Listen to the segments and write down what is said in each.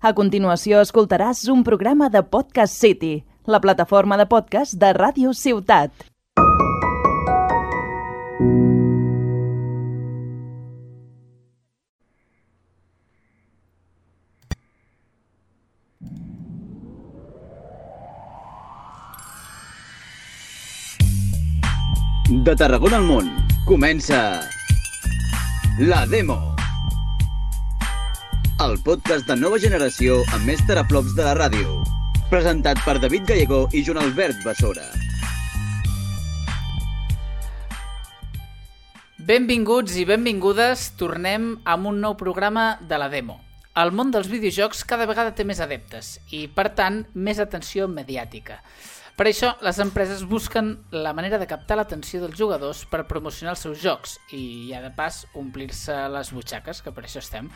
A continuació escoltaràs un programa de Podcast City, la plataforma de podcast de Ràdio Ciutat. De Tarragona al món, comença... La Demo. El podcast de nova generació amb més teraflops de la ràdio. Presentat per David Gallego i Joan Albert Bessora. Benvinguts i benvingudes, tornem amb un nou programa de la Demo. El món dels videojocs cada vegada té més adeptes i, per tant, més atenció mediàtica. Per això, les empreses busquen la manera de captar l'atenció dels jugadors per promocionar els seus jocs i, ja de pas, omplir-se les butxaques, que per això estem.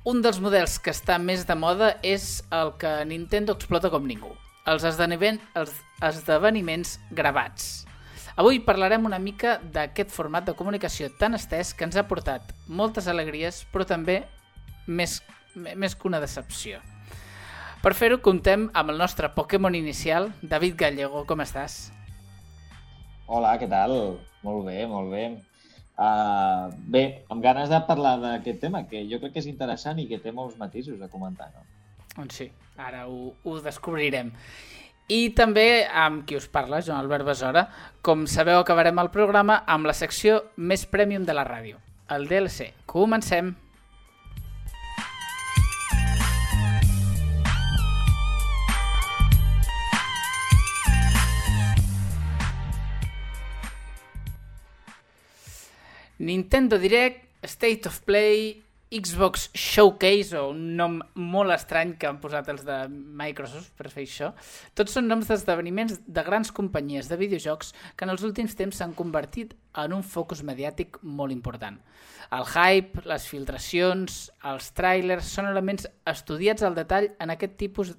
Un dels models que està més de moda és el que Nintendo explota com ningú, els, esdeveniment, els esdeveniments gravats. Avui parlarem una mica d'aquest format de comunicació tan estès que ens ha portat moltes alegries, però també més, més que una decepció. Per fer-ho, comptem amb el nostre Pokémon inicial, David Gallego. Com estàs? Hola, què tal? Molt bé, molt bé. Uh, bé, amb ganes de parlar d'aquest tema, que jo crec que és interessant i que té molts matisos a comentar, no? Doncs sí, ara ho, ho descobrirem. I també amb qui us parla, Joan Albert Besora. Com sabeu, acabarem el programa amb la secció més premium de la ràdio, el DLC. Comencem! Nintendo Direct, State of Play, Xbox Showcase, o un nom molt estrany que han posat els de Microsoft per fer això. Tots són noms d'esdeveniments de grans companyies de videojocs que en els últims temps s'han convertit en un focus mediàtic molt important. El hype, les filtracions, els trailers són elements estudiats al detall en aquest tipus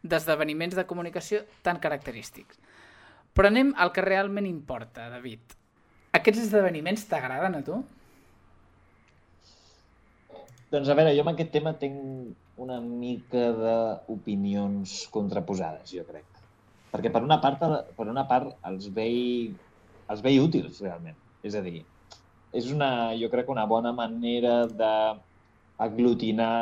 d'esdeveniments de comunicació tan característics. Però anem al que realment importa, David. Aquests esdeveniments t'agraden a tu? Doncs a veure, jo amb aquest tema tinc una mica d'opinions contraposades, jo crec. Perquè per una part, per una part els veig, els veig útils, realment. És a dir, és una, jo crec, una bona manera d'aglutinar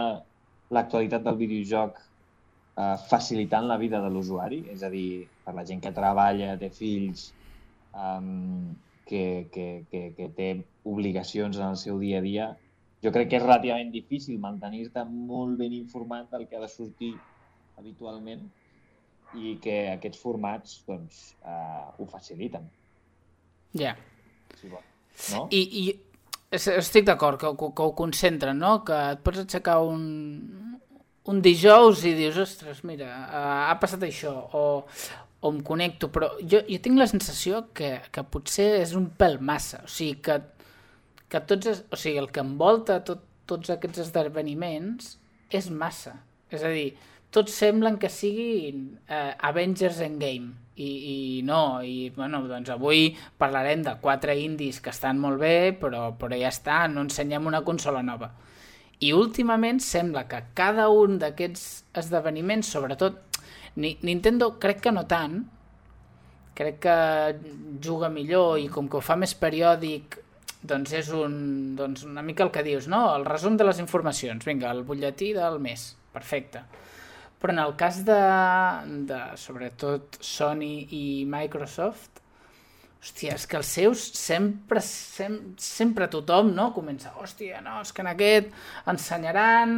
l'actualitat del videojoc eh, facilitant la vida de l'usuari, és a dir, per la gent que treballa, té fills, um, que, que, que, que té obligacions en el seu dia a dia, jo crec que és relativament difícil mantenir-te molt ben informat del que ha de sortir habitualment i que aquests formats doncs, uh, ho faciliten. Ja. Yeah. Sí, bo. no? I, i estic d'acord que, que, que ho concentren, no? Que et pots aixecar un, un dijous i dius, ostres, mira, uh, ha passat això, o, o em connecto, però jo, jo tinc la sensació que, que potser és un pèl massa, o sigui, que, que tots, es, o sigui, el que envolta tot, tots aquests esdeveniments és massa. És a dir, tots semblen que siguin eh, Avengers Endgame, i, i no, i bueno, doncs avui parlarem de quatre indis que estan molt bé, però, però ja està, no ensenyem una consola nova. I últimament sembla que cada un d'aquests esdeveniments, sobretot Nintendo crec que no tant, crec que juga millor i com que ho fa més periòdic doncs és un, doncs una mica el que dius, no? El resum de les informacions, vinga, el butlletí del mes, perfecte. Però en el cas de, de sobretot Sony i Microsoft, hòstia, és que els seus sempre, sem, sempre tothom, no? Comença, hòstia, no, és que en aquest ensenyaran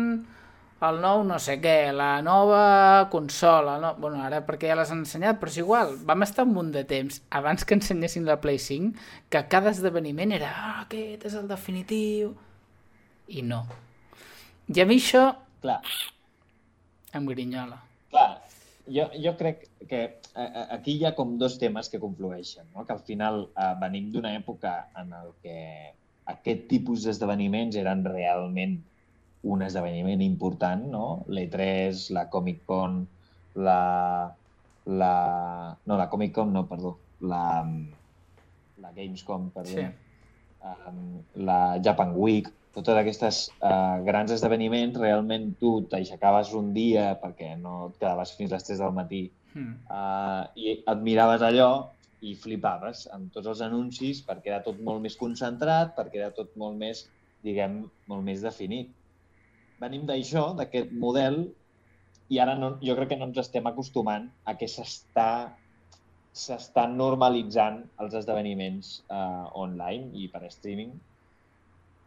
el nou no sé què, la nova consola, no? bueno, ara perquè ja les han ensenyat, però és igual, vam estar un munt de temps abans que ensenyessin la Play 5 que cada esdeveniment era ah, aquest és el definitiu i no. I a mi això Clar. em grinyola. Clar, jo, jo crec que aquí hi ha com dos temes que conflueixen, no? que al final eh, venim d'una època en el que aquest tipus d'esdeveniments eren realment un esdeveniment important, no? L'E3, la Comic Con, la, la... No, la Comic Con no, perdó. La, la Gamescom, perdó. Sí. Um, la Japan Week, totes aquestes uh, grans esdeveniments, realment tu t'aixecaves un dia perquè no et quedaves fins a les 3 del matí Mm. uh, i et miraves allò i flipaves amb tots els anuncis perquè era tot molt més concentrat, perquè era tot molt més, diguem, molt més definit. Venim d'això, d'aquest model, i ara no, jo crec que no ens estem acostumant a que s'està s'estan normalitzant els esdeveniments uh, online i per streaming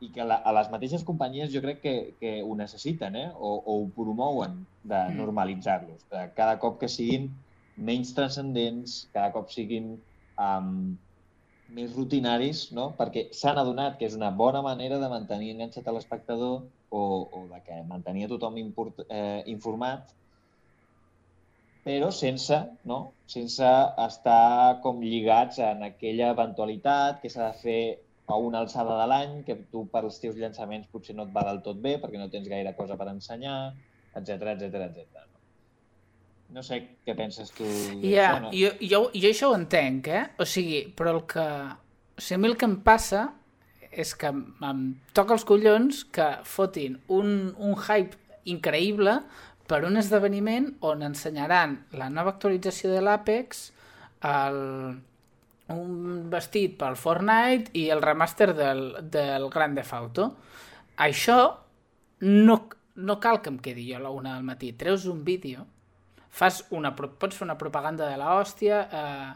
i que la, a les mateixes companyies jo crec que, que ho necessiten eh? o, o ho promouen de Mm. normalitzar-los. De cada cop que siguin menys transcendents, cada cop siguin um, més rutinaris, no? perquè s'han adonat que és una bona manera de mantenir enganxat a l'espectador o, o de que mantenir a tothom import, eh, informat però sense, no? sense estar com lligats en aquella eventualitat que s'ha de fer a una alçada de l'any, que tu pels teus llançaments potser no et va del tot bé perquè no tens gaire cosa per ensenyar, etc etc etc. No sé què penses tu Ja, d'això, no? jo, jo, jo això ho entenc, eh? O sigui, però el que... O sigui, a mi el que em passa és que em, toca els collons que fotin un, un hype increïble per un esdeveniment on ensenyaran la nova actualització de l'Apex, el, un vestit pel Fortnite i el remaster del, del Grand Theft Auto. Això no, no cal que em quedi jo a la una del matí. Treus un vídeo, fas una, pots fer una propaganda de la hòstia eh,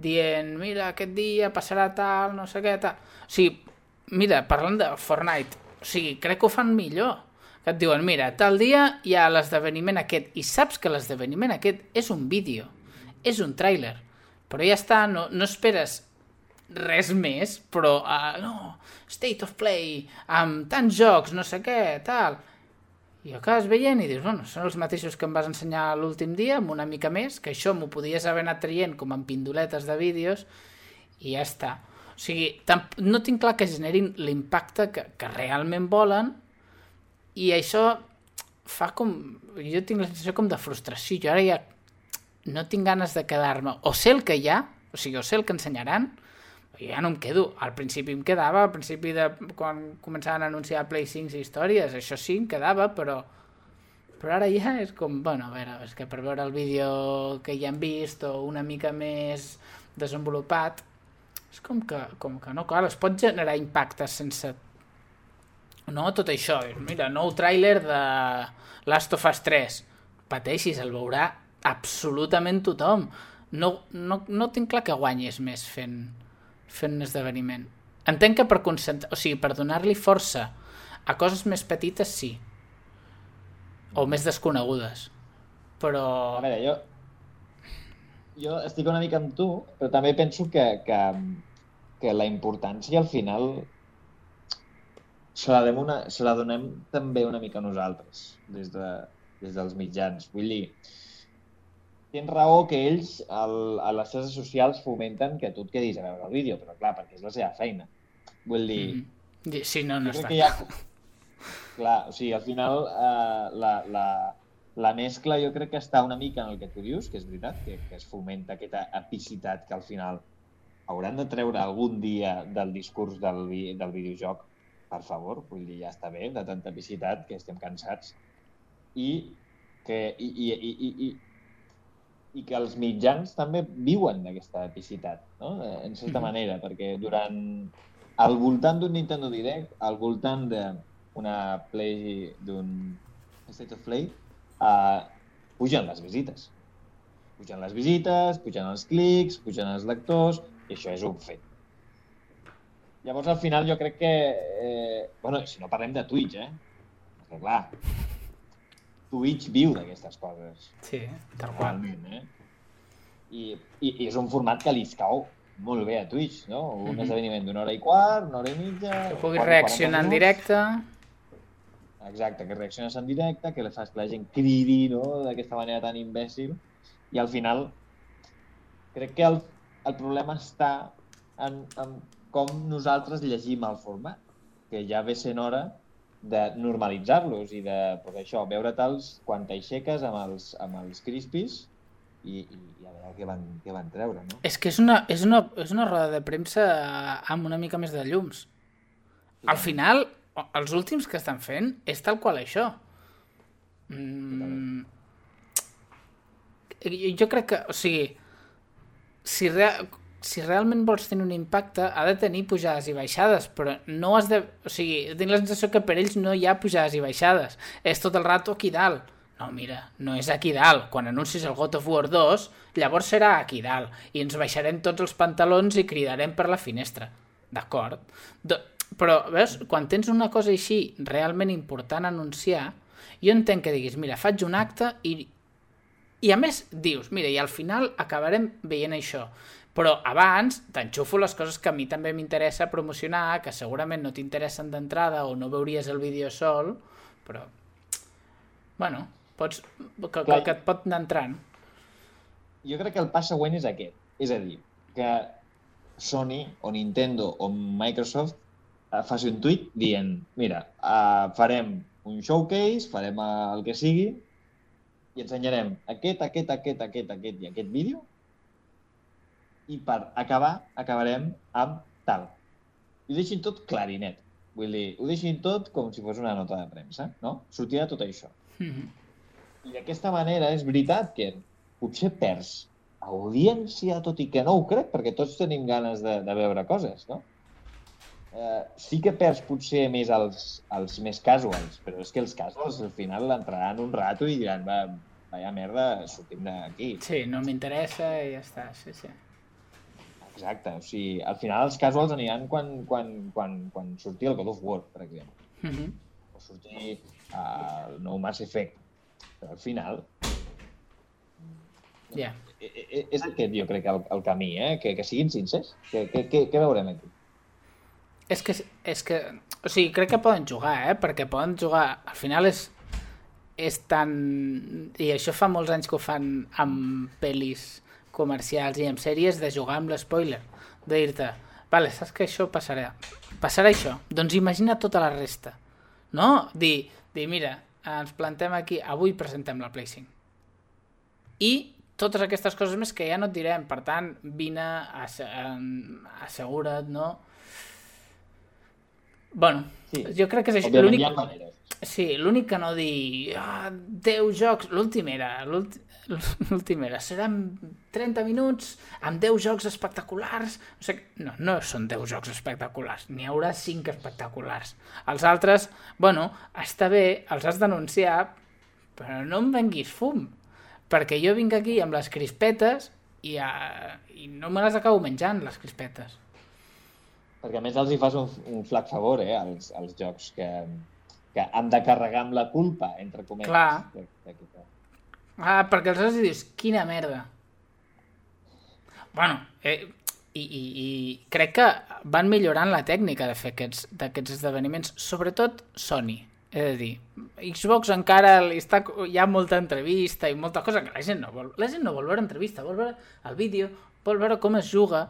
dient, mira, aquest dia passarà tal, no sé què, tal. O sigui, mira, parlant de Fortnite, o sigui, crec que ho fan millor. Que et diuen, mira, tal dia hi ha l'esdeveniment aquest, i saps que l'esdeveniment aquest és un vídeo, és un tràiler, però ja està, no, no esperes res més, però, uh, no, State of Play, amb tants jocs, no sé què, tal. I acabes veient i dius, bueno, són els mateixos que em vas ensenyar l'últim dia, amb una mica més, que això m'ho podies haver anat traient com en pindoletes de vídeos, i ja està. O sigui, no tinc clar que generin l'impacte que, que realment volen, i això fa com... Jo tinc la sensació com de frustració. Jo ara ja no tinc ganes de quedar-me... O sé el que hi ha, o sigui, o sé el que ensenyaran, jo ja no em quedo. Al principi em quedava, al principi de quan començaven a anunciar Play 5 i històries, això sí, em quedava, però... Però ara ja és com, bueno, a veure, és que per veure el vídeo que ja hem vist o una mica més desenvolupat, és com que, com que no, clar, es pot generar impactes sense no, tot això. Mira, nou tràiler de Last of Us 3. Pateixis, el veurà absolutament tothom. No, no, no tinc clar que guanyis més fent, fent un esdeveniment. Entenc que per concentrar, o sigui, per donar-li força a coses més petites, sí. O més desconegudes. Però... A veure, jo, jo estic una mica amb tu, però també penso que, que, que la importància al final se la, donem una, se la donem també una mica a nosaltres, des, de, des dels mitjans. Vull dir, tens raó que ells el, a les xarxes socials fomenten que tu et quedis a veure el vídeo, però clar, perquè és la seva feina. Vull dir, Mm. Sí, no, no està. ha... Clar, o sigui, al final eh, la, la, la mescla jo crec que està una mica en el que tu dius, que és veritat, que, que es fomenta aquesta epicitat que al final hauran de treure algun dia del discurs del, vi- del videojoc, per favor, vull dir, ja està bé, de tanta epicitat, que estem cansats, i que, i, i, i, i, i, i que els mitjans també viuen d'aquesta epicitat, no? En certa Mhm. manera, perquè durant al voltant d'un Nintendo Direct, al voltant d'una Play, d'un State of Play, uh, pugen les visites. Pugen les visites, pugen els clics, pugen els lectors, i això és un fet. Llavors, al final, jo crec que... Eh, bueno, si no parlem de Twitch, eh? Perquè, clar, Twitch viu d'aquestes coses, Sí, tal qual. eh? I, i, I és un format que li cau molt bé a Twitch, no? Un Mhm. esdeveniment d'una hora i quart, una hora i mitja... Que puguis reaccionar en 40 minuts. Exacte, que reacciones en directe, que le fas que la gent cridi no? d'aquesta manera tan imbècil. I al final, crec que el, el problema està en, en com nosaltres llegim el format, que ja ve sent hora de normalitzar-los i de, pues això, veure tals quan t'aixeques amb els, amb els crispis i, i, i a veure què van, què van treure, no? És que és una, és una, és una roda de premsa amb una mica més de llums. Al final, els últims que estan fent és tal qual això. Mm, jo crec que, o sigui, si, rea si realment vols tenir un impacte, ha de tenir pujades i baixades, però no has de... O sigui, tinc la sensació que per ells no hi ha pujades i baixades. És tot el rato aquí dalt. No, mira, no és aquí dalt. Quan anuncis el God of War 2, llavors serà aquí dalt. I ens baixarem tots els pantalons i cridarem per la finestra. D'acord? Però, veus, quan tens una cosa així realment important a anunciar, jo entenc que diguis, mira, faig un acte i, i a més dius, mira, i al final acabarem veient això. Però abans t'enxufo les coses que a mi també m'interessa promocionar, que segurament no t'interessen d'entrada o no veuries el vídeo sol, però, bueno, pots, que, que, que et pot anar entrant. Jo crec que el pas següent és aquest. És a dir, que Sony o Nintendo o Microsoft faci un tuit dient mira, uh, farem un showcase, farem el que sigui i ensenyarem aquest, aquest, aquest, aquest, aquest i aquest vídeo i per acabar, acabarem amb tal. I ho deixin tot clarinet. Vull dir, ho deixin tot com si fos una nota de premsa, no? Sortirà tot això. Mm -hmm. I d'aquesta manera és veritat que potser perds audiència, tot i que no ho crec, perquè tots tenim ganes de, de veure coses, no? Eh, sí que perds potser més els, els més casuals, però és que els casuals al final l'entraran un rato i diran, va, vaya merda, sortim d'aquí. Sí, no m'interessa i ja està, sí, sí. Exacte, o sigui, al final els casuals aniran quan, quan, quan, quan surti el God of War, per exemple. Mm -hmm. O surti uh, el nou Mass Effect. Però al final... Yeah. És aquest, jo crec, el, el camí, eh? Que, que siguin sincers. Què veurem aquí? És que, és que... O sigui, crec que poden jugar, eh? Perquè poden jugar... Al final és és tan... I això fa molts anys que ho fan amb pel·lis comercials i en sèries de jugar amb l'espoiler, de dir-te, vale, saps que això passarà, passarà això, doncs imagina tota la resta, no? Dir, dir mira, ens plantem aquí, avui presentem la Play 5. I totes aquestes coses més que ja no et direm, per tant, vine, assegura't, no? Bueno, sí. jo crec que és això. L'únic... Sí, l'únic que no dir ah, 10 jocs, l'últim era l'últim era, seran 30 minuts amb 10 jocs espectaculars no, sé, no, no són 10 jocs espectaculars n'hi haurà 5 espectaculars. Els altres, bueno, està bé els has d'anunciar però no em venguis fum perquè jo vinc aquí amb les crispetes i, uh, i no me les acabo menjant les crispetes perquè a més els hi fas un, un flac favor eh, als, als jocs que, que han de carregar amb la culpa, entre cometes. Clar. De, de, de, ah, perquè aleshores dius, quina merda. Bueno, eh, i, i, i crec que van millorant la tècnica de fer aquests, d'aquests esdeveniments, sobretot Sony. He de dir, Xbox encara està, hi ha molta entrevista i molta cosa que la gent no vol. La gent no vol veure entrevista, vol veure el vídeo, vol veure com es juga,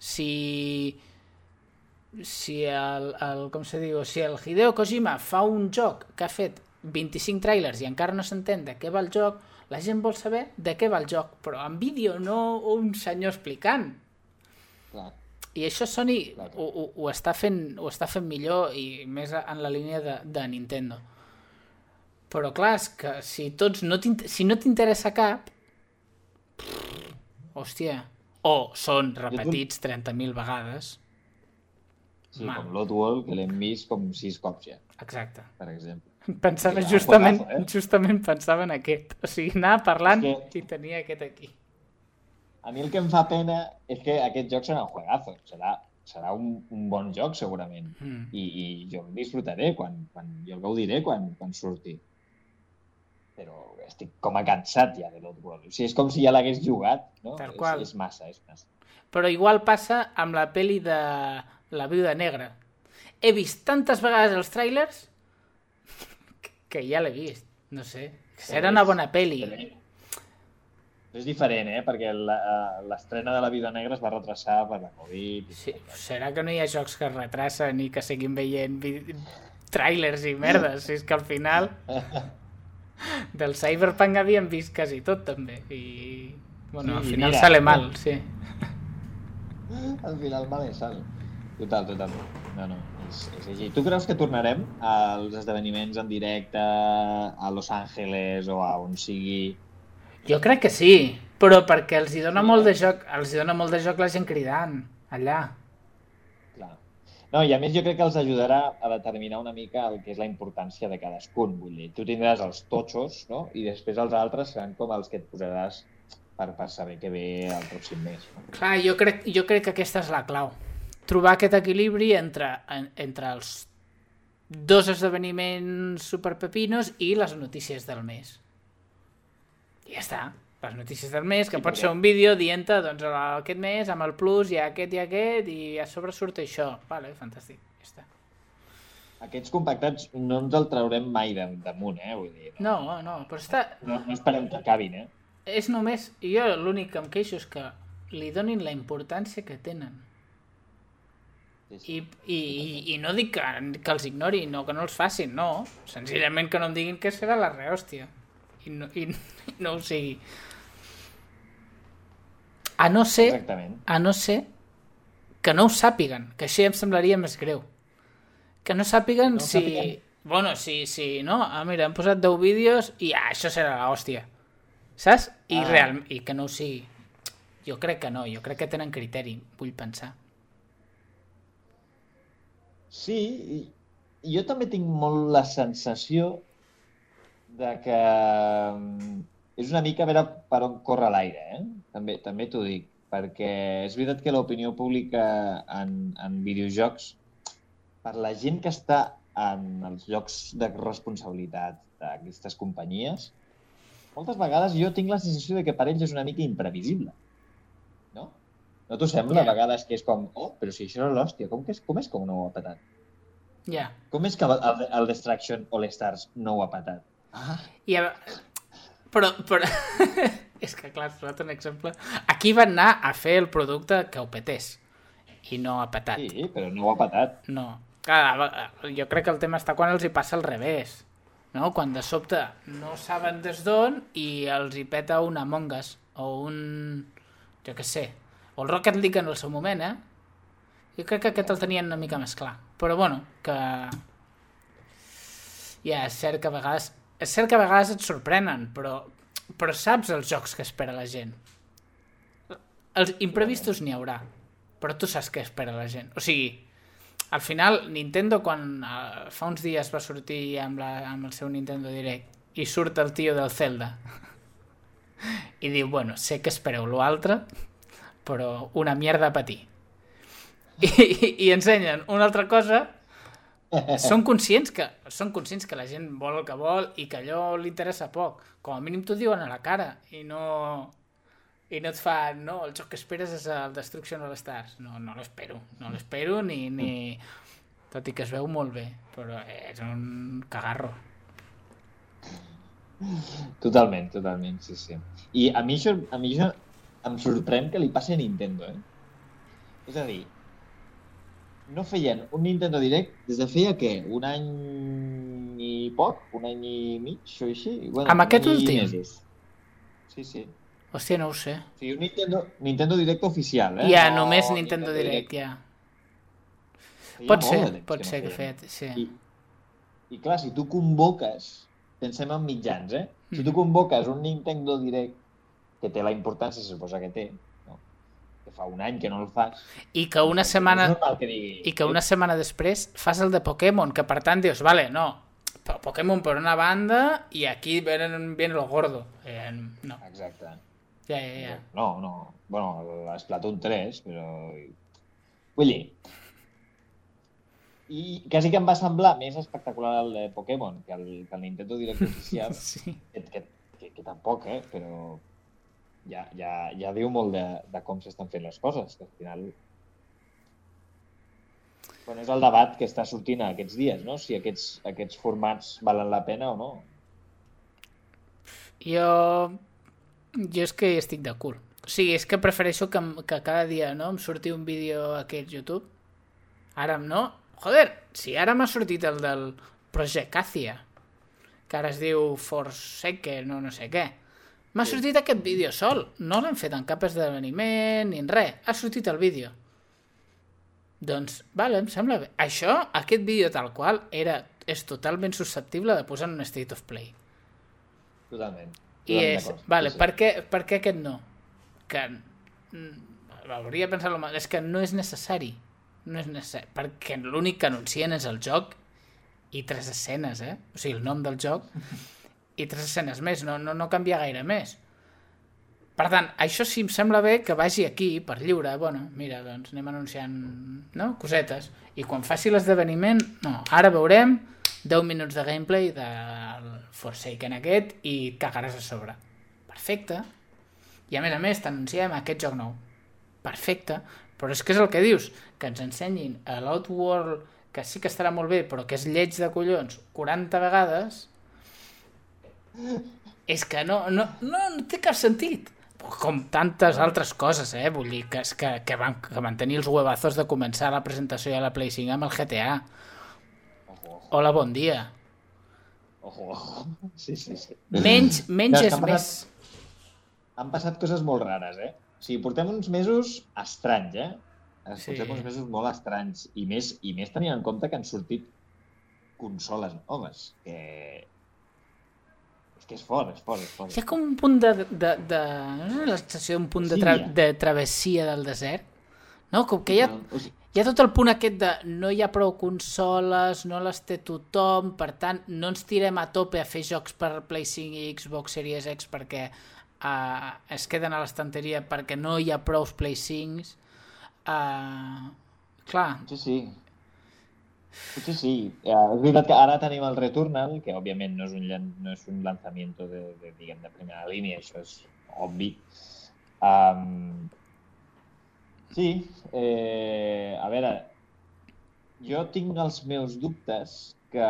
si si el, el, com se diu, si el Hideo Kojima fa un joc que ha fet 25 trailers i encara no s'entén de què va el joc, la gent vol saber de què va el joc, però en vídeo, no un senyor explicant. Clar. I això Sony Clar. ho, ho, ho, està fent, ho està fent millor i més en la línia de, de Nintendo. Però clar, és que si, tots no si no t'interessa cap, pff, hòstia, o són repetits 30.000 vegades, Sí, Mal. com l'Oddworld, que l'hem vist com sis cops ja. Exacte. Per exemple. Pensava justament, juegazo, eh? justament pensava en aquest. O sigui, anava parlant que... i tenia aquest aquí. A mi el que em fa pena és que aquest joc serà un juegazo. Serà, serà un, un bon joc, segurament. Mm. I, I jo el disfrutaré quan, quan jo el gaudiré quan, quan surti. Però estic com a cansat ja de l'Oddworld. O sigui, és com si ja l'hagués jugat, no? Tal qual. És, és massa, és massa. Però igual passa amb la peli de la viuda negra. He vist tantes vegades els trailers que ja l'he vist. No sé. Serà una bona pel·li. És diferent, eh? Perquè eh, l'estrena de la Vida Negra es va retrasar per la Covid. Sí, serà que no hi ha jocs que es retrasen i que seguim veient trailers i merdes. Si és que al final del Cyberpunk havíem vist quasi tot, també. I, bueno, sí, al final mira, sale mal, sí. Al final mal sale. Total, total. No, no, és, és així. Tu creus que tornarem als esdeveniments en directe a Los Angeles o a on sigui? Jo crec que sí, però perquè els hi dona molt de joc, els hi dona molt de joc la gent cridant allà. Clar. No, i a més jo crec que els ajudarà a determinar una mica el que és la importància de cadascun. Vull dir, tu tindràs els totxos, no? I després els altres seran com els que et posaràs per, per saber què ve el pròxim mes. No? Clar, jo crec, jo crec que aquesta és la clau. Trobar aquest equilibri entre, en, entre els dos esdeveniments superpepinos i les notícies del mes. I ja està. Les notícies del mes, que Sí, pot ser un vídeo dient doncs aquest mes amb el plus hi ha aquest i aquest i a sobre surt això. Vale, fantàstic. Ja està. Aquests compactats no ens el traurem mai de, damunt, eh? Vull dir, no, No, no, però està... no, no esperem que acabin, eh? És només... Jo l'únic que em queixo és que li donin la importància que tenen. Sí, sí. I, i, i, no dic que, que els ignori, no que no els facin, no. Senzillament que no em diguin que serà la rehòstia. I no, i, i no ho sigui. A no ser, Exactament. a no ser que no ho sàpiguen, que això ja em semblaria més greu. Que no sàpiguen No si... sàpiguen. Bueno, si, si no, ah, mira, hem posat 10 vídeos i ah, això serà l'hòstia. Saps? I, Ah. real, I que no ho sigui. Jo crec que no, jo crec que tenen criteri, vull pensar. Sí, i, jo també tinc molt la sensació de que mm, és una mica a veure per on corre l'aire, eh? També, també t'ho dic, perquè és veritat que l'opinió pública en, en videojocs, per la gent que està en els llocs de responsabilitat d'aquestes companyies, moltes vegades jo tinc la sensació de que per ells és una mica imprevisible. No? T'ho sembla? Ja. A vegades que és com, oh, però si això era l'hòstia, com, que és, com és que no ho ha petat? Ja. Com és que el, el Destruction All Stars no ho ha patat? Ah, I a... Però, però... és que, clar, has posat un exemple. Aquí van anar a fer el producte que ho petés. I no ha petat. sí, però no ho ha patat. No. Clar, jo crec que el tema està quan els hi passa al revés. No? Quan de sobte no saben des d'on i els hi peta un Among Us o un... jo què sé. O el Rocket League en el seu moment, eh? Jo crec que aquest el tenien una mica més clar. Però bueno, que... Ja, és cert que a vegades... És cert que a vegades et sorprenen, però, però saps els jocs que espera la gent. Els imprevistos n'hi haurà, però tu saps què espera la gent. O sigui, al final, Nintendo, quan uh, fa uns dies va sortir amb, la, amb el seu Nintendo Direct i surt el tio del Zelda i diu, bueno, sé que espereu l'altre, però una mierda a patir. I, i, I ensenyen una altra cosa són conscients que són conscients que la gent vol el que vol i que allò li interessa poc. Com a mínim t'ho diuen a la cara i no i no et fa, no, el joc que esperes és el Destruction All Stars. No, no l'espero, no l'espero ni, ni... Tot i que es veu molt bé, però és un cagarro. Totalment, totalment, sí, sí. I a mi això, a mi això em sorprèn que li passi a Nintendo, eh? És a dir, no feien un Nintendo Direct des de feia, què? Un any i poc? Un any i mig o així? Bueno, Amb aquest últim? mesos. Sí, sí. Hòstia, no ho sé. Sigui, un Nintendo, Nintendo Direct oficial, eh? Ja, No només Nintendo Direct, ja. Feia Pot ser, pot no ser que feien. feia... Sí. I, I clar, si tu convoques, pensem en mitjans, eh? Si tu Mhm. convoques un Nintendo Direct que té la importància, se suposa que té, no? que fa un any que no el fas, I que una setmana... normal que digui... I que una setmana després fas el de Pokémon, que per tant dius, vale, no, Po- Pokémon per una banda i aquí viene, viene lo gordo. Eh, no, Exacte. ja, ja, ja. No, no. Bueno, l'Splatoon 3, però... Vull dir... I quasi que em va semblar més espectacular el de Pokémon que el, que el Nintendo Direct oficial, Sí. que, que, que, que tampoc, eh? Però ja, ja, ja diu molt de, de com s'estan fent les coses, que al final... Bueno, és el debat que està sortint aquests dies, no? Si aquests, aquests formats valen la pena o no. Jo... Jo és que estic de cul. O sigui, és que prefereixo que, que cada dia no, em surti un vídeo a aquest YouTube. Ara no. Joder, si ara m'ha sortit el del Project Athia, que ara es diu Forsaken o no sé què. M'ha Sí. sortit aquest vídeo sol. No l'han fet en cap esdeveniment ni en res. Ha sortit el vídeo. Doncs, vale, em sembla bé. Això, aquest vídeo tal qual, era, és totalment susceptible de posar en un State of Play. Totalment. I Totalment és, vale, Sí, sí. per què, per què aquest no? Que mm, hauria de pensar-lo mal. És que no és necessari. No és necessari. Perquè l'únic que anuncien és el joc i tres escenes, eh? O sigui, el nom del joc i tres escenes més. No, no, no canvia gaire més. Per tant, això sí em sembla bé que vagi aquí per lliure. Bueno, mira, doncs anem anunciant no? cosetes. I quan faci l'esdeveniment, no, ara veurem 10 minuts de gameplay del Forsaken aquest i cagaràs a sobre. Perfecte. I a més a més t'anunciem aquest joc nou. Perfecte. Però és que és el que dius, que ens ensenyin a l'Outworld, que sí que estarà molt bé, però que és lleig de collons 40 vegades, és que no, no, no, no té cap sentit. Com tantes altres coses, eh? Vull dir, que, que, que, van, que van tenir els huevazos de començar la presentació de la Play 5 amb el GTA. Ojo, ojo, Hola, bon dia. ojo, ojo. Sí, sí, sí. Menys, menys Ja, és han més. Han passat coses molt rares, eh? O sigui, portem uns mesos estranys, eh? Ens Sí. Portem uns mesos molt estranys. I més, I més tenint en compte que han sortit consoles noves. Que... Que és fort, és fort, és fort. Hi ha com un punt de... de, de no la sensació d'un punt de, tra Sí, ja. de travessia del desert? No? Com que hi ha, O sigui, hi ha tot el punt aquest de no hi ha prou consoles, no les té tothom, per tant, no ens tirem a tope a fer jocs per Play 5 i Xbox Series X perquè uh, es queden a l'estanteria perquè no hi ha prous Play 5s. Uh, clar, Potser sí. Potser sí. Eh, és veritat que ara tenim el Returnal, que òbviament no és un, no és un lanzamiento de, de, diguem, de primera línia, això és obvi. Um, sí, eh, a veure, jo tinc els meus dubtes que,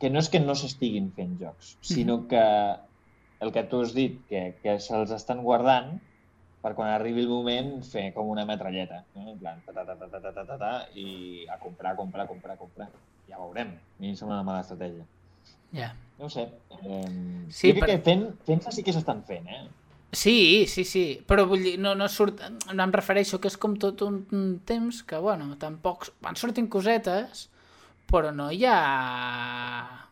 que no és que no s'estiguin fent jocs, sinó que el que tu has dit, que, que se'ls estan guardant per quan arribi el moment fer com una metralleta, no? en plan, ta, ta, ta, ta, ta, ta, ta, ta, ta, i a comprar, comprar, comprar, comprar. Ja veurem. A mi em sembla una mala estratègia. ja. No ho sé. Eh, Sí, jo crec per- que fent, fent sí que s'estan fent, eh? Sí, sí, sí, però vull dir, no, no surt, no em refereixo que és com tot un un temps que, bueno, tampoc van sortint cosetes, però no hi ha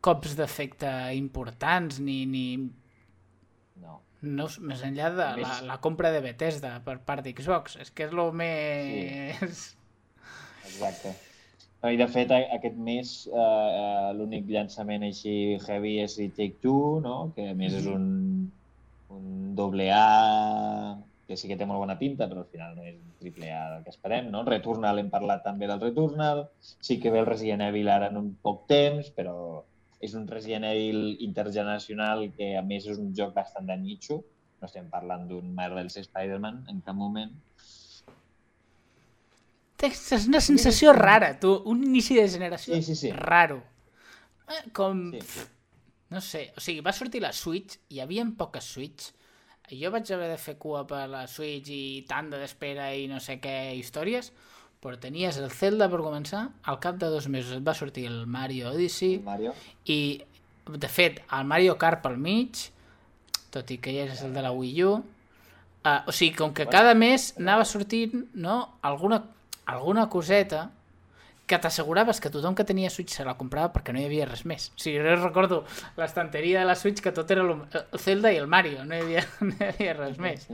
cops d'efecte importants ni, ni No. més enllà de la, Més- la compra de Bethesda per part d'Xbox, és que és el més... Exacte. No, I de fet, a- aquest mes eh, eh, l'únic llançament així heavy és i Take-Two, no? que a més és un, un doble A que sí que té molt bona pinta, però al final no és un triple A del que esperem. No? Returnal, hem parlat també del Returnal, sí que ve el Resident Evil ara en un poc temps, però és un Resident Evil intergeneracional que a més és un joc bastant de nicho, no estem parlant d'un Marvel's Spider-Man en cap moment, És una sensació rara, tu, un inici de generació Sí, sí, sí. raro. Eh, Com, Sí. no sé, o sigui, va sortir la Switch, hi havia poques Switch, jo vaig haver de fer cua per la Switch i tanda d'espera i no sé què històries, però tenies el Zelda per començar, al cap de dos mesos et va sortir el Mario Odyssey, Mario. i, de fet, el Mario Kart pel mig, tot i que ja és el de la Wii U, uh, o sigui, com que cada mes anava sortint no, alguna, alguna coseta que t'asseguraves que tothom que tenia Switch se la comprava perquè no hi havia res més. O sigui, jo recordo l'estanteria de la Switch que tot era el, el Zelda i el Mario, no hi havia, no hi havia res més.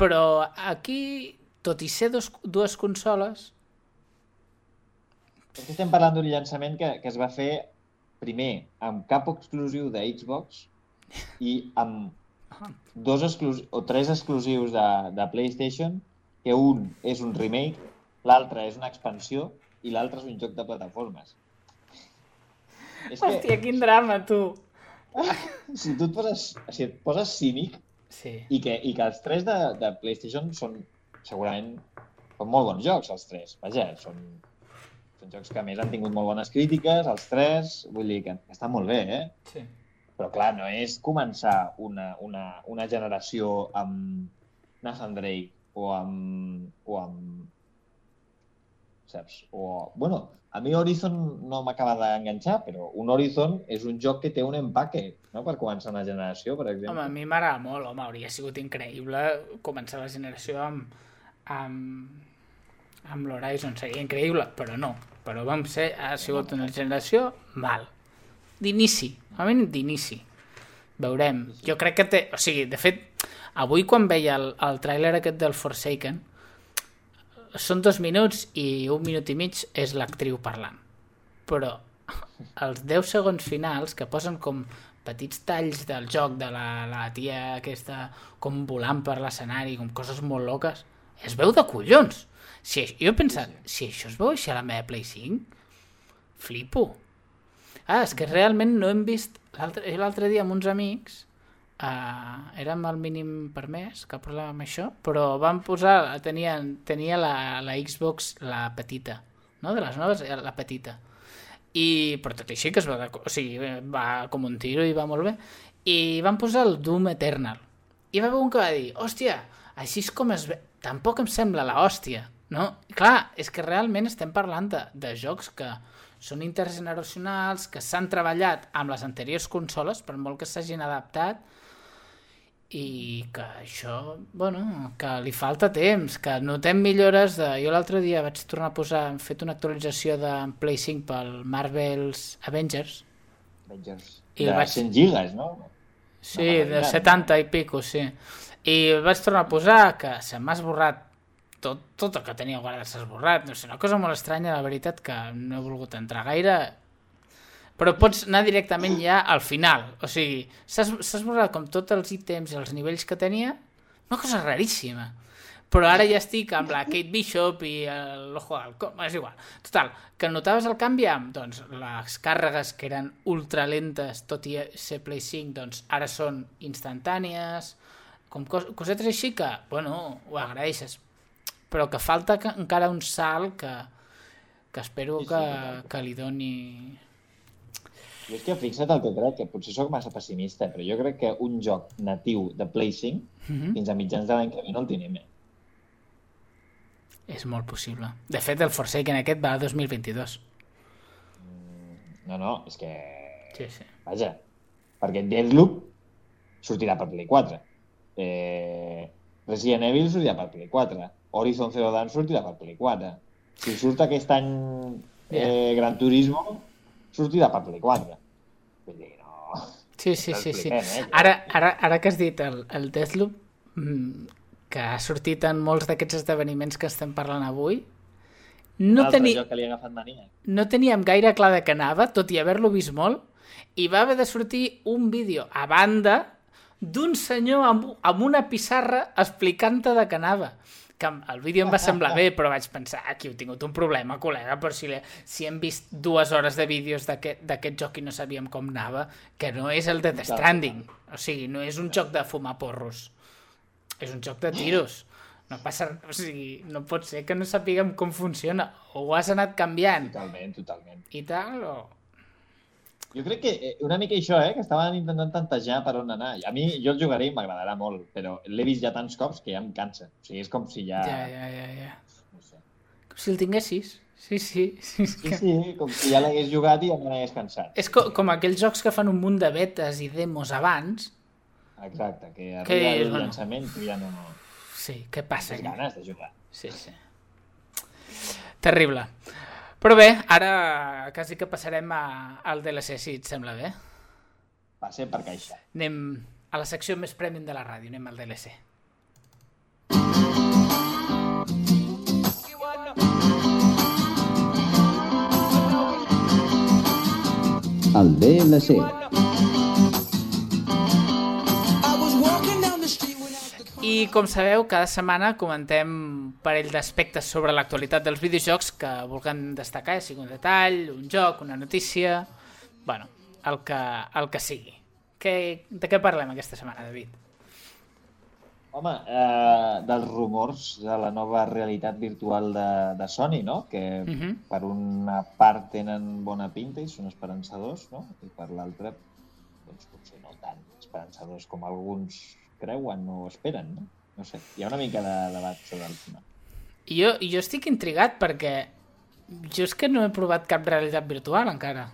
Però aquí, tot i ser dos, dues consoles, que estem parlant d'un llançament que, que es va fer primer amb cap exclusiu de Xbox i amb dos exclus o tres exclusius de, de PlayStation, que un és un remake, l'altre és una expansió i l'altre és un joc de plataformes. És que hòstia, quin drama, tu! si tu et poses, si et poses cínic Sí. i que, i que els tres de, de PlayStation són segurament són molt bons jocs, els tres. Vaja, són, són jocs que a més han tingut molt bones crítiques, els tres, vull dir que, que estan molt bé, eh? sí. Però clar, no és començar una, una, una generació amb Nathan Drake o amb, o amb saps? O, bueno, a mi Horizon no m'acaba d'enganxar, però un Horizon és un joc que té un empaque, no?, per començar una generació, per exemple. Home, a mi m'agrada molt, home, hauria sigut increïble començar la generació amb, amb, amb l'Horizon seria increïble, però no. Però vam ser, ha sigut una generació mal. D'inici, a mi d'inici. Veurem. Jo crec que té... O sigui, de fet, avui quan veia el, el tràiler aquest del Forsaken, són dos minuts i un minut i mig és l'actriu parlant. Però els 10 segons finals que posen com petits talls del joc de la, la tia aquesta com volant per l'escenari, com coses molt loques, es veu de collons. Si, jo he pensat, si això es veu així a la meva Play 5, flipo. Ah, és que realment no hem vist... L'altre dia amb uns amics, uh, érem al mínim per mes, cap problema amb això, però van posar, tenien, tenia la, la Xbox, la petita, no? de les noves, la petita i, però tot i així que es va, o sigui, va com un tiro i va molt bé i van posar el Doom Eternal i va haver un que va dir, hòstia així és com es ve, tampoc em sembla la hòstia no? I clar, és que realment estem parlant de, de jocs que són intergeneracionals, que s'han treballat amb les anteriors consoles, per molt que s'hagin adaptat, i que això, bueno, que li falta temps, que notem millores de... Jo l'altre dia vaig tornar a posar, hem fet una actualització de Play 5 pel Marvel's Avengers. Avengers. I de vaig... 100 gigas, no? Sí, de 70 i pico, sí. I vaig tornar a posar que se m'ha esborrat tot, tot el que tenia guardat s'ha esborrat. No sé, una cosa molt estranya, la veritat, que no he volgut entrar gaire però pots anar directament ja al final. O sigui, s'ha esborrat com tots els ítems i els nivells que tenia, una cosa raríssima. Però ara ja estic amb la Kate Bishop i l'Ojo d'Alcom, és igual. Total, que notaves el canvi amb doncs, les càrregues que eren ultra lentes, tot i ser Play 5, doncs ara són instantànies, com cos cosetes així que, bueno, ho agraeixes. Però que falta que, encara un salt que, que espero que, que li doni jo és que fixa't el que crec, que potser sóc massa pessimista, però jo crec que un joc natiu de Play 5 mm -hmm. fins a mitjans de l'any que ve no el tenim. Eh? És molt possible. De fet, el Forsaken aquest va a 2022. No, no, és que... Sí, sí. Vaja, perquè Deathloop sortirà per Play 4. Eh... Resident Evil sortirà per Play 4. Horizon Zero Dawn sortirà per Play 4. Si surt aquest any eh. Gran Turismo, sortirà per Play 4. Vull dir, no... Sí, sí, sí, sí. eh? Ara, ara, ara que has dit el, el Deathloop, mm, que ha sortit en molts d'aquests esdeveniments que estem parlant avui, no, teni, que li ha agafat mania. no teníem gaire clar de què anava, tot i haver-lo vist molt, i va haver de sortir un vídeo a banda d'un senyor amb, amb una pissarra explicant-te de què anava que el vídeo em va semblar bé, però vaig pensar, aquí heu tingut un problema, col·lega, però si, le, si hem vist dues hores de vídeos d'aquest d'aquest joc i no sabíem com anava, que no és el de The Stranding. O sigui, no és un joc de fumar porros. És un joc de tiros. No passa... O sigui, no pot ser que no sapiguem com funciona. O ho has anat canviant Totalment, totalment. i tal, o... Jo crec que eh, una mica això, eh, que estaven intentant tantejar per on anar. A mi, jo el jugaré i m'agradarà molt, però l'he vist ja tants cops que ja em cansa. O sigui, és com si ja... Ja, ja, ja, ja. No sé. Com si el tinguessis. Sí, sí. sí, Sí, que... sí, com si ja l'hagués jugat i ja me n'hagués cansat. És co com aquells jocs que fan un munt de betes i demos abans. Exacte, que Que arriba és, el bueno. llançament i ja no... Sí, què passa? Tens ganes de jugar. Sí, sí. Terrible. Però bé, ara quasi que passarem a, al DLC, si et sembla bé. Va ser per caixa. Anem a la secció més premium de la ràdio, anem al DLC. El DLC. I com sabeu, cada setmana comentem un parell d'aspectes sobre l'actualitat dels videojocs que vulguem destacar, ja sigui un detall, un joc, una notícia... bueno, el que, el que sigui. Que, de què parlem aquesta setmana, David? Home, eh, dels rumors de la nova realitat virtual de, de Sony, no? Que Mhm. per una part tenen bona pinta i són esperançadors, no? I per l'altra, doncs potser no tan esperançadors com alguns creuen o esperen, no? No sé, hi ha una mica de debat sobre el tema. I jo, jo estic intrigat perquè jo és que no he provat cap realitat virtual encara.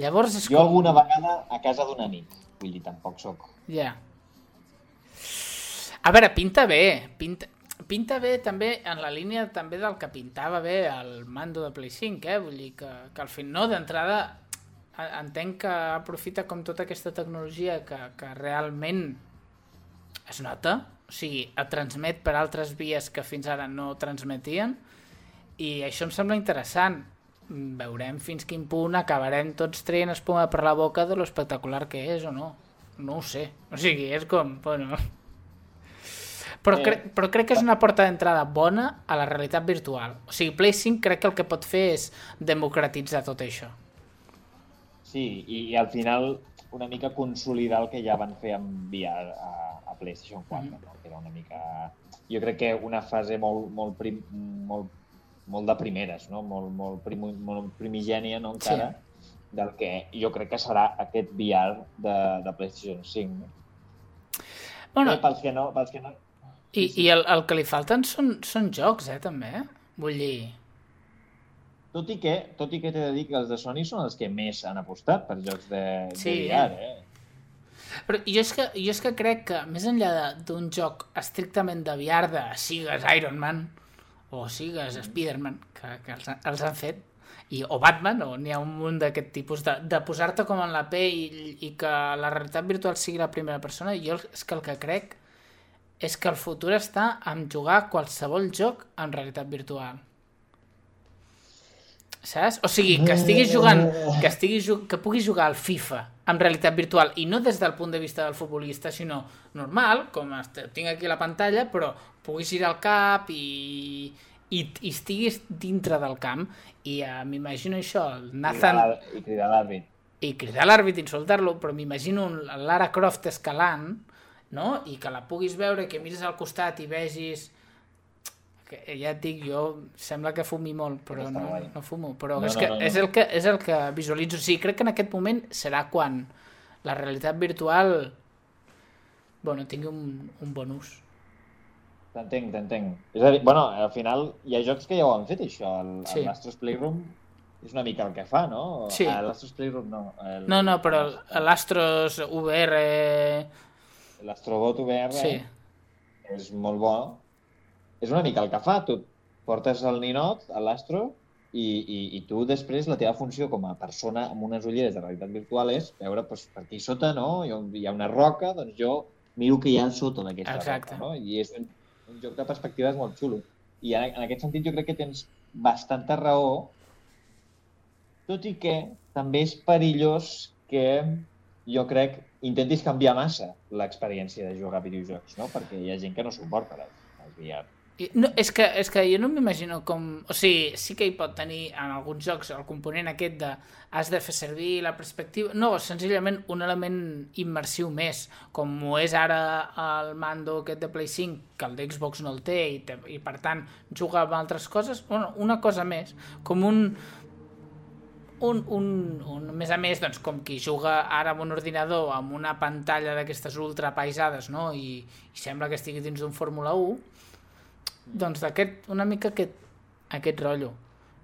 Llavors és Jo com... alguna vegada a casa d'un amic, vull dir, tampoc sóc. Ja. A veure, pinta bé. Pinta... pinta bé també en la línia també del que pintava bé el mando de Play 5, eh? Vull dir que, que al final, no, d'entrada entenc que aprofita com tota aquesta tecnologia que, que realment es nota, o sigui, et transmet per altres vies que fins ara no transmetien i això em sembla interessant veurem fins quin punt acabarem tots traient espuma per la boca de lo espectacular que és o no no ho sé, o sigui, és com bueno, però, Eh. cre però crec que és una porta d'entrada bona a la realitat virtual. O sigui, Play 5 crec que el que pot fer és democratitzar tot això. Sí, i, i al final una mica consolidar el que ja van fer amb VR a, a PlayStation 4, Mhm. no? que era una mica... Jo crec que una fase molt, molt, prim, molt, molt de primeres, no? molt, molt, prim, molt primigènia no? encara, del que jo crec que serà aquest VR de, de PlayStation 5. No? Bueno, Eh, pels que no... Pels que no... i, i el, el que li falten són, són jocs, eh, també. Vull dir... Tot i que, tot i que t'he de dir que els de Sony són els que més han apostat per jocs de, Sí. de VR, eh? Però jo és que, jo és que crec que, més enllà d'un joc estrictament de VR, de sigues Iron Man o sigues Spider-Man, que, que els, els han fet, i, o Batman, o n'hi ha un munt d'aquest tipus, de, de posar-te com en la pell i, i que la realitat virtual sigui la primera persona, jo és que el que crec és que el futur està en jugar qualsevol joc en realitat virtual. Saps? O sigui, que estiguis jugant, que, estiguis, que puguis jugar al FIFA en realitat virtual, i no des del punt de vista del futbolista, sinó normal, com tinc aquí a la pantalla, però puguis ir al cap i, i, i estiguis dintre del camp. I uh, m'imagino això, el Nathan I cridar l'àrbit. i cridar l'àrbit, insultar-lo, però m'imagino Lara Croft escalant, no? I que la puguis veure, que miris al costat i vegis... Que ja et dic, jo sembla que fumi molt, però no, guai. no fumo. Però No, és, no, que, no, no. És, el que, és el que visualitzo. Sí, crec que en aquest moment serà quan la realitat virtual bueno, tingui un, un bon ús. T'entenc, t'entenc. És a dir, bueno, al final hi ha jocs que ja ho han fet, això. El, Sí. el L'Astros Playroom és una mica el que fa, no? Sí. Ah, L'Astros Playroom no. El, No, no, però el- l'Astros VR... L'Astrobot VR Sí, és molt bo. És una mica el que fa. Tu portes el ninot a l'Astro i, i, i tu després la teva funció com a persona amb unes ulleres de realitat virtual és veure doncs, per aquí sota no? hi, ha, una roca, doncs jo miro què hi ha sota d'aquesta roca. No? I és un, un joc de perspectives molt xulo. I en, en aquest sentit jo crec que tens bastanta raó, tot i que també és perillós que jo crec intentis canviar massa l'experiència de jugar a videojocs, no? perquè hi ha gent que no suporta les, les VR. No, és, que, és que jo no m'imagino com... O sigui, sí que hi pot tenir en alguns jocs el component aquest de has de fer servir la perspectiva... No, senzillament un element immersiu més, com ho és ara el mando aquest de Play 5, que el d'Xbox no el té i, te, i per tant juga amb altres coses. Bueno, una cosa més, com un... Un, un, un, a més a més, doncs, com qui juga ara amb un ordinador amb una pantalla d'aquestes ultra paisades no? I, i sembla que estigui dins d'un Fórmula 1 doncs d'aquest, una mica aquest, aquest rotllo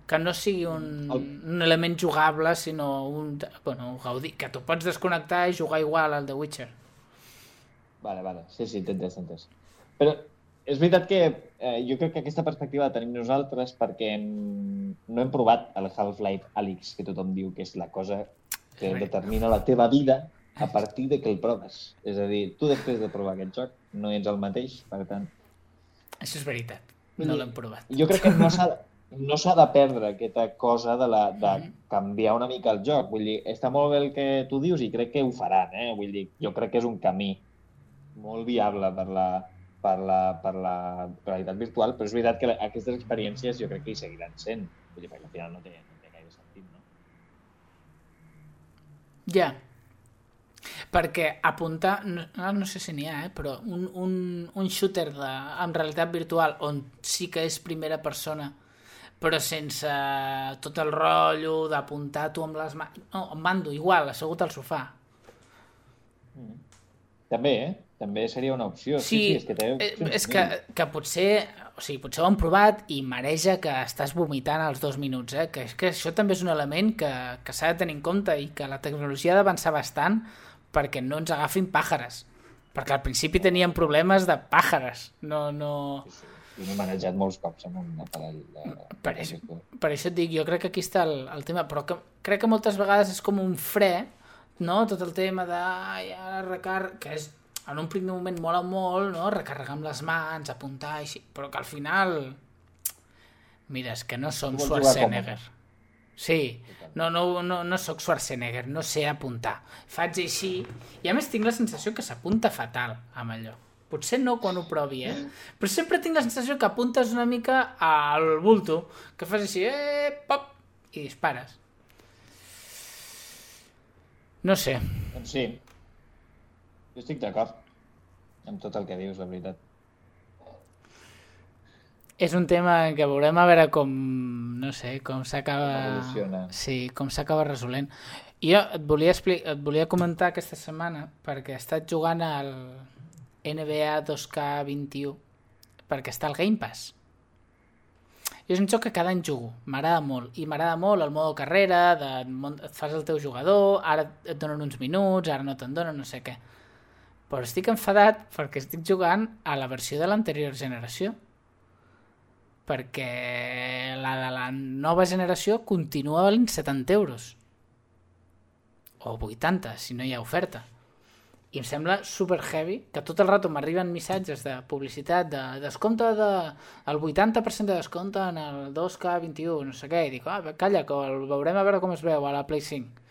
que no sigui un, El- un element jugable sinó un, bueno, un gaudí, que tu pots desconnectar i jugar igual al The Witcher Vale, vale. Sí, sí, t'he entès. Però és veritat que eh, jo crec que aquesta perspectiva la tenim nosaltres perquè hem, no hem provat el Half-Life Alyx, que tothom diu que és la cosa que Correcte. determina la teva vida a partir de que el proves. És a dir, tu després de provar aquest joc no ets el mateix, per tant... això és veritat, no l'hem provat Jo crec que no s'ha no s'ha de perdre aquesta cosa de, la, de Mhm. canviar una mica el joc. Vull dir, està molt bé el que tu dius i crec que ho faran, eh? Vull dir, jo crec que és un camí molt viable per la, per la, per la realitat virtual, però és veritat que la- aquestes experiències jo crec que hi seguiran sent. Vull dir, perquè al final no té, no té gaire sentit, no? Ja. Perquè apuntar, no, no sé si n'hi ha, eh, però un, un, un shooter de, amb realitat virtual on sí que és primera persona, però sense tot el rotllo d'apuntar tu amb les mans... No, amb mando, igual, assegut al sofà. També, eh? També seria una opció. Sí, sí, és que té eh, és que, que potser, o sigui, potser ho han provat i mareja que estàs vomitant als dos minuts, eh? que és que això també és un element que, que s'ha de tenir en compte i que la tecnologia ha d'avançar bastant perquè no ens agafin pàjares. Perquè al principi teníem problemes de pàjares, no, no... Jo m'he manejat molts cops amb un aparell de... Per això, per això et dic, jo crec que aquí està el, el tema, però que, crec que moltes vegades és com un fre, no? Tot el tema de ai, ara recar... que és en un primer moment mola molt, no? Recarregar amb les mans, apuntar, així, però que al final... Mira, és que no som Schwarzenegger. Sí, no, no, no, no sóc Schwarzenegger, no sé apuntar. Faig així, i a més tinc la sensació que s'apunta fatal amb allò. Potser no quan ho provi, eh? Però sempre tinc la sensació que apuntes una mica al bulto, que fas així, eh, pop, i dispares. No sé, Doncs sí, jo estic d'acord amb tot el que dius, la veritat. És un tema que veurem a veure com, no sé, com s'acaba... Sí, com s'acaba resolent. Jo et volia, expli... et volia comentar aquesta setmana perquè he estat jugant al NBA 2K21 perquè està al Game Pass. I és un joc que cada any jugo, m'agrada molt. I m'agrada molt el modo carrera, de, et fas el teu jugador, ara et donen uns minuts, ara no te'n donen, no sé què. Però estic enfadat perquè estic jugant a la versió de l'anterior generació. Perquè la de la nova generació continua valent 70 euros. O 80, si no hi ha oferta. I em sembla super heavy que tot el rato m'arriben missatges de publicitat de descompte de, el 80% de descompte en el 2K21, no sé què, i dic, ah, calla, que el veurem a veure com es veu a la Play 5.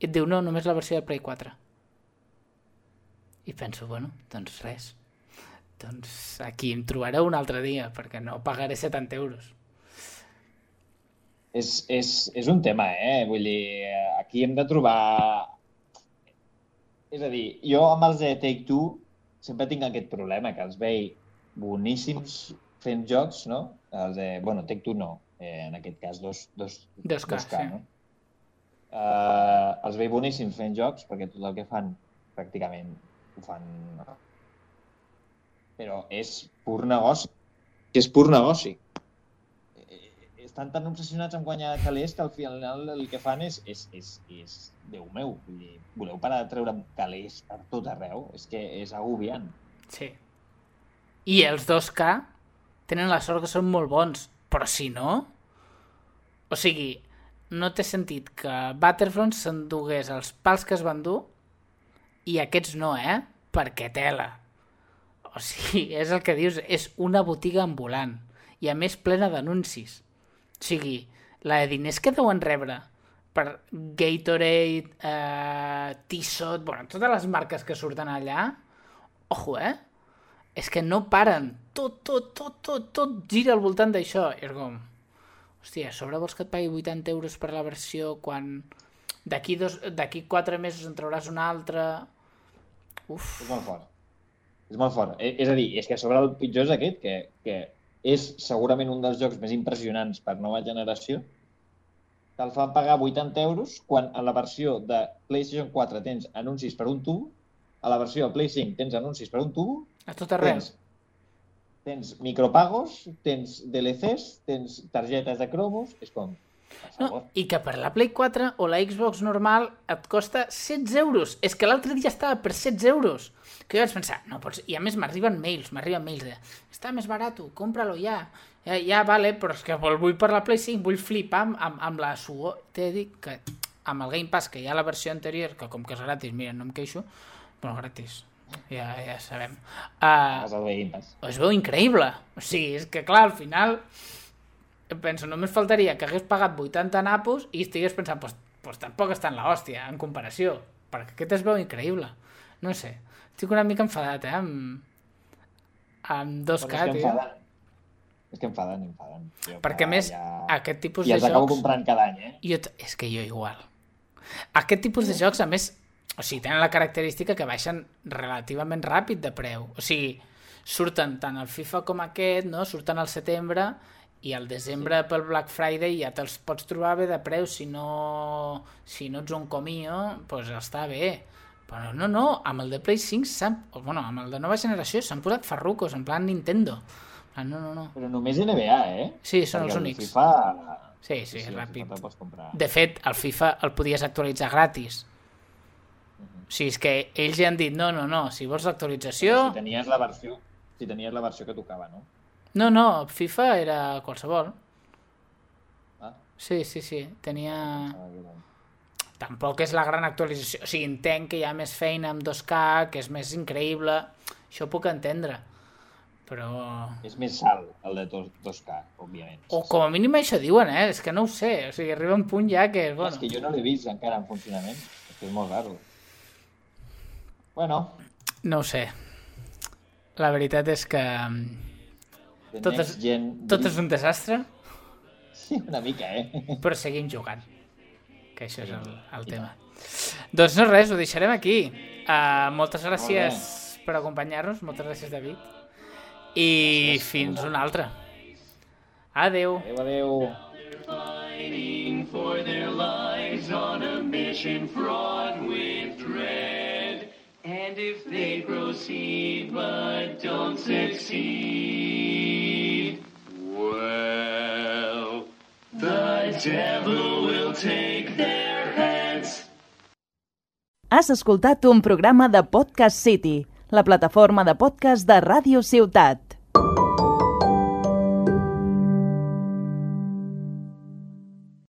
I et diu, no, només la versió de Play 4. I penso, bueno, doncs res. Doncs aquí em trobareu un altre dia, perquè no pagaré 70 euros. És, és, és un tema, eh? Vull dir, aquí hem de trobar... És a dir, jo amb els de Take-Two sempre tinc aquest problema, que els veig boníssims fent jocs, no? Els de... Bueno, Take-Two no, eh, en aquest cas, dos, dos, 2K, sí. no? Uh, els veig boníssims fent jocs, perquè tot el que fan, pràcticament, ho fan... Però és pur negoci. És pur negoci estan tan obsessionats en guanyar calés que al final el que fan és, és, és, és Déu meu, voleu parar de treure calés per tot arreu? És que és agobiant. Sí. I els 2K tenen la sort que són molt bons, però si no... O sigui, no té sentit que Battlefront s'endugués els pals que es van dur i aquests no, eh? Perquè tela. O sigui, és el que dius, és una botiga ambulant i a més plena d'anuncis. O sigui, la de diners que deuen rebre per Gatorade, eh, Tissot, bueno, totes les marques que surten allà, ojo, eh? És que no paren. Tot, tot, tot, tot, tot gira al voltant d'això. És com... Hòstia, a sobre vols que et pagui 80 euros per la versió quan d'aquí dos- d'aquí quatre mesos en trauràs una altra... Uf, És molt fort. És molt fort. Eh, És a dir, és que a sobre el pitjor és aquest, que, que és segurament un dels jocs més impressionants per nova generació, te'l fan pagar 80 euros quan a la versió de PlayStation 4 tens anuncis per un tubo, a la versió de Play 5 tens anuncis per un tubo, a tot arreu. tens, tens micropagos, tens DLCs, tens targetes de cromos, és com, No. I que per la Play 4 o la Xbox normal et costa 16 euros. És que l'altre dia estava per 16 euros. Que jo vaig pensar, no pots... I a més m'arriben mails, m'arriben mails de està més barat, cómpralo ja. ja. Ja, vale, però és que vol- vull per la Play 5, vull flipar amb, amb, amb la suor. T'he dit que amb el Game Pass, que hi ha la versió anterior, que com que és gratis, mira, no em queixo, bueno, gratis, ja, ja sabem. Uh, es veu increïble. O sigui, és que clar, al final penso, només faltaria que hagués pagat 80 napos i estigués pensant, pues, pues tampoc està en l'hòstia, en comparació, perquè aquest es veu increïble. No sé, estic una mica enfadat, eh, amb, amb 2K, Però és que tio. És que enfaden, enfaden. Jo, Perquè a més, ja... aquest tipus I de els acabo jocs... comprant cada any, eh? Jo, és que jo igual. Aquest tipus de jocs, a més, o sigui, tenen la característica que baixen relativament ràpid de preu. O sigui, surten tant el FIFA com aquest, no? surten al setembre i al desembre pel Black Friday ja te'ls pots trobar bé de preu si no, si no ets un comio, doncs pues està bé. Però no, no, amb el de Play 5 s'han... Bueno, amb el de nova generació s'han posat farrucos, en plan Nintendo. Ah, no, no, no. Però només NBA, eh? Sí, són Perquè els el únics. FIFA... Sí, sí, és el ràpid. De fet, el FIFA el podies actualitzar gratis. O sigui, és que ells ja han dit, no, no, no, si vols l'actualització... Si tenies la versió, si tenies la versió que tocava, no? No, no, FIFA era qualsevol. Ah, Sí, sí, sí, tenia... ah, Tampoc és la gran actualització. O sigui, entenc que hi ha més feina amb 2K, que és més increïble. Això puc entendre. Però... És més salt el de dos- 2K, òbviament. O com a mínim això diuen, eh? És que no ho sé. O sigui, arriba un punt ja que... És Bueno, que jo no l'he vist encara en funcionament. És que és molt raro. Bueno, no ho sé. La veritat és que... Tot és- gen... Tot és un desastre, Sí, una mica, eh? però seguim jugant. Que això és el, el tema. Doncs no res, ho deixarem aquí. Uh, moltes gràcies per acompanyar-nos, moltes gràcies, David. I Gràcies. fins una altra. Adeu. Adéu, adéu. fighting for their lives on a mission fraught with. And if they proceed but don't succeed, well, the devil will take their heads. Has escoltat un programa de Podcast City, la plataforma de podcast de Ràdio Ciutat.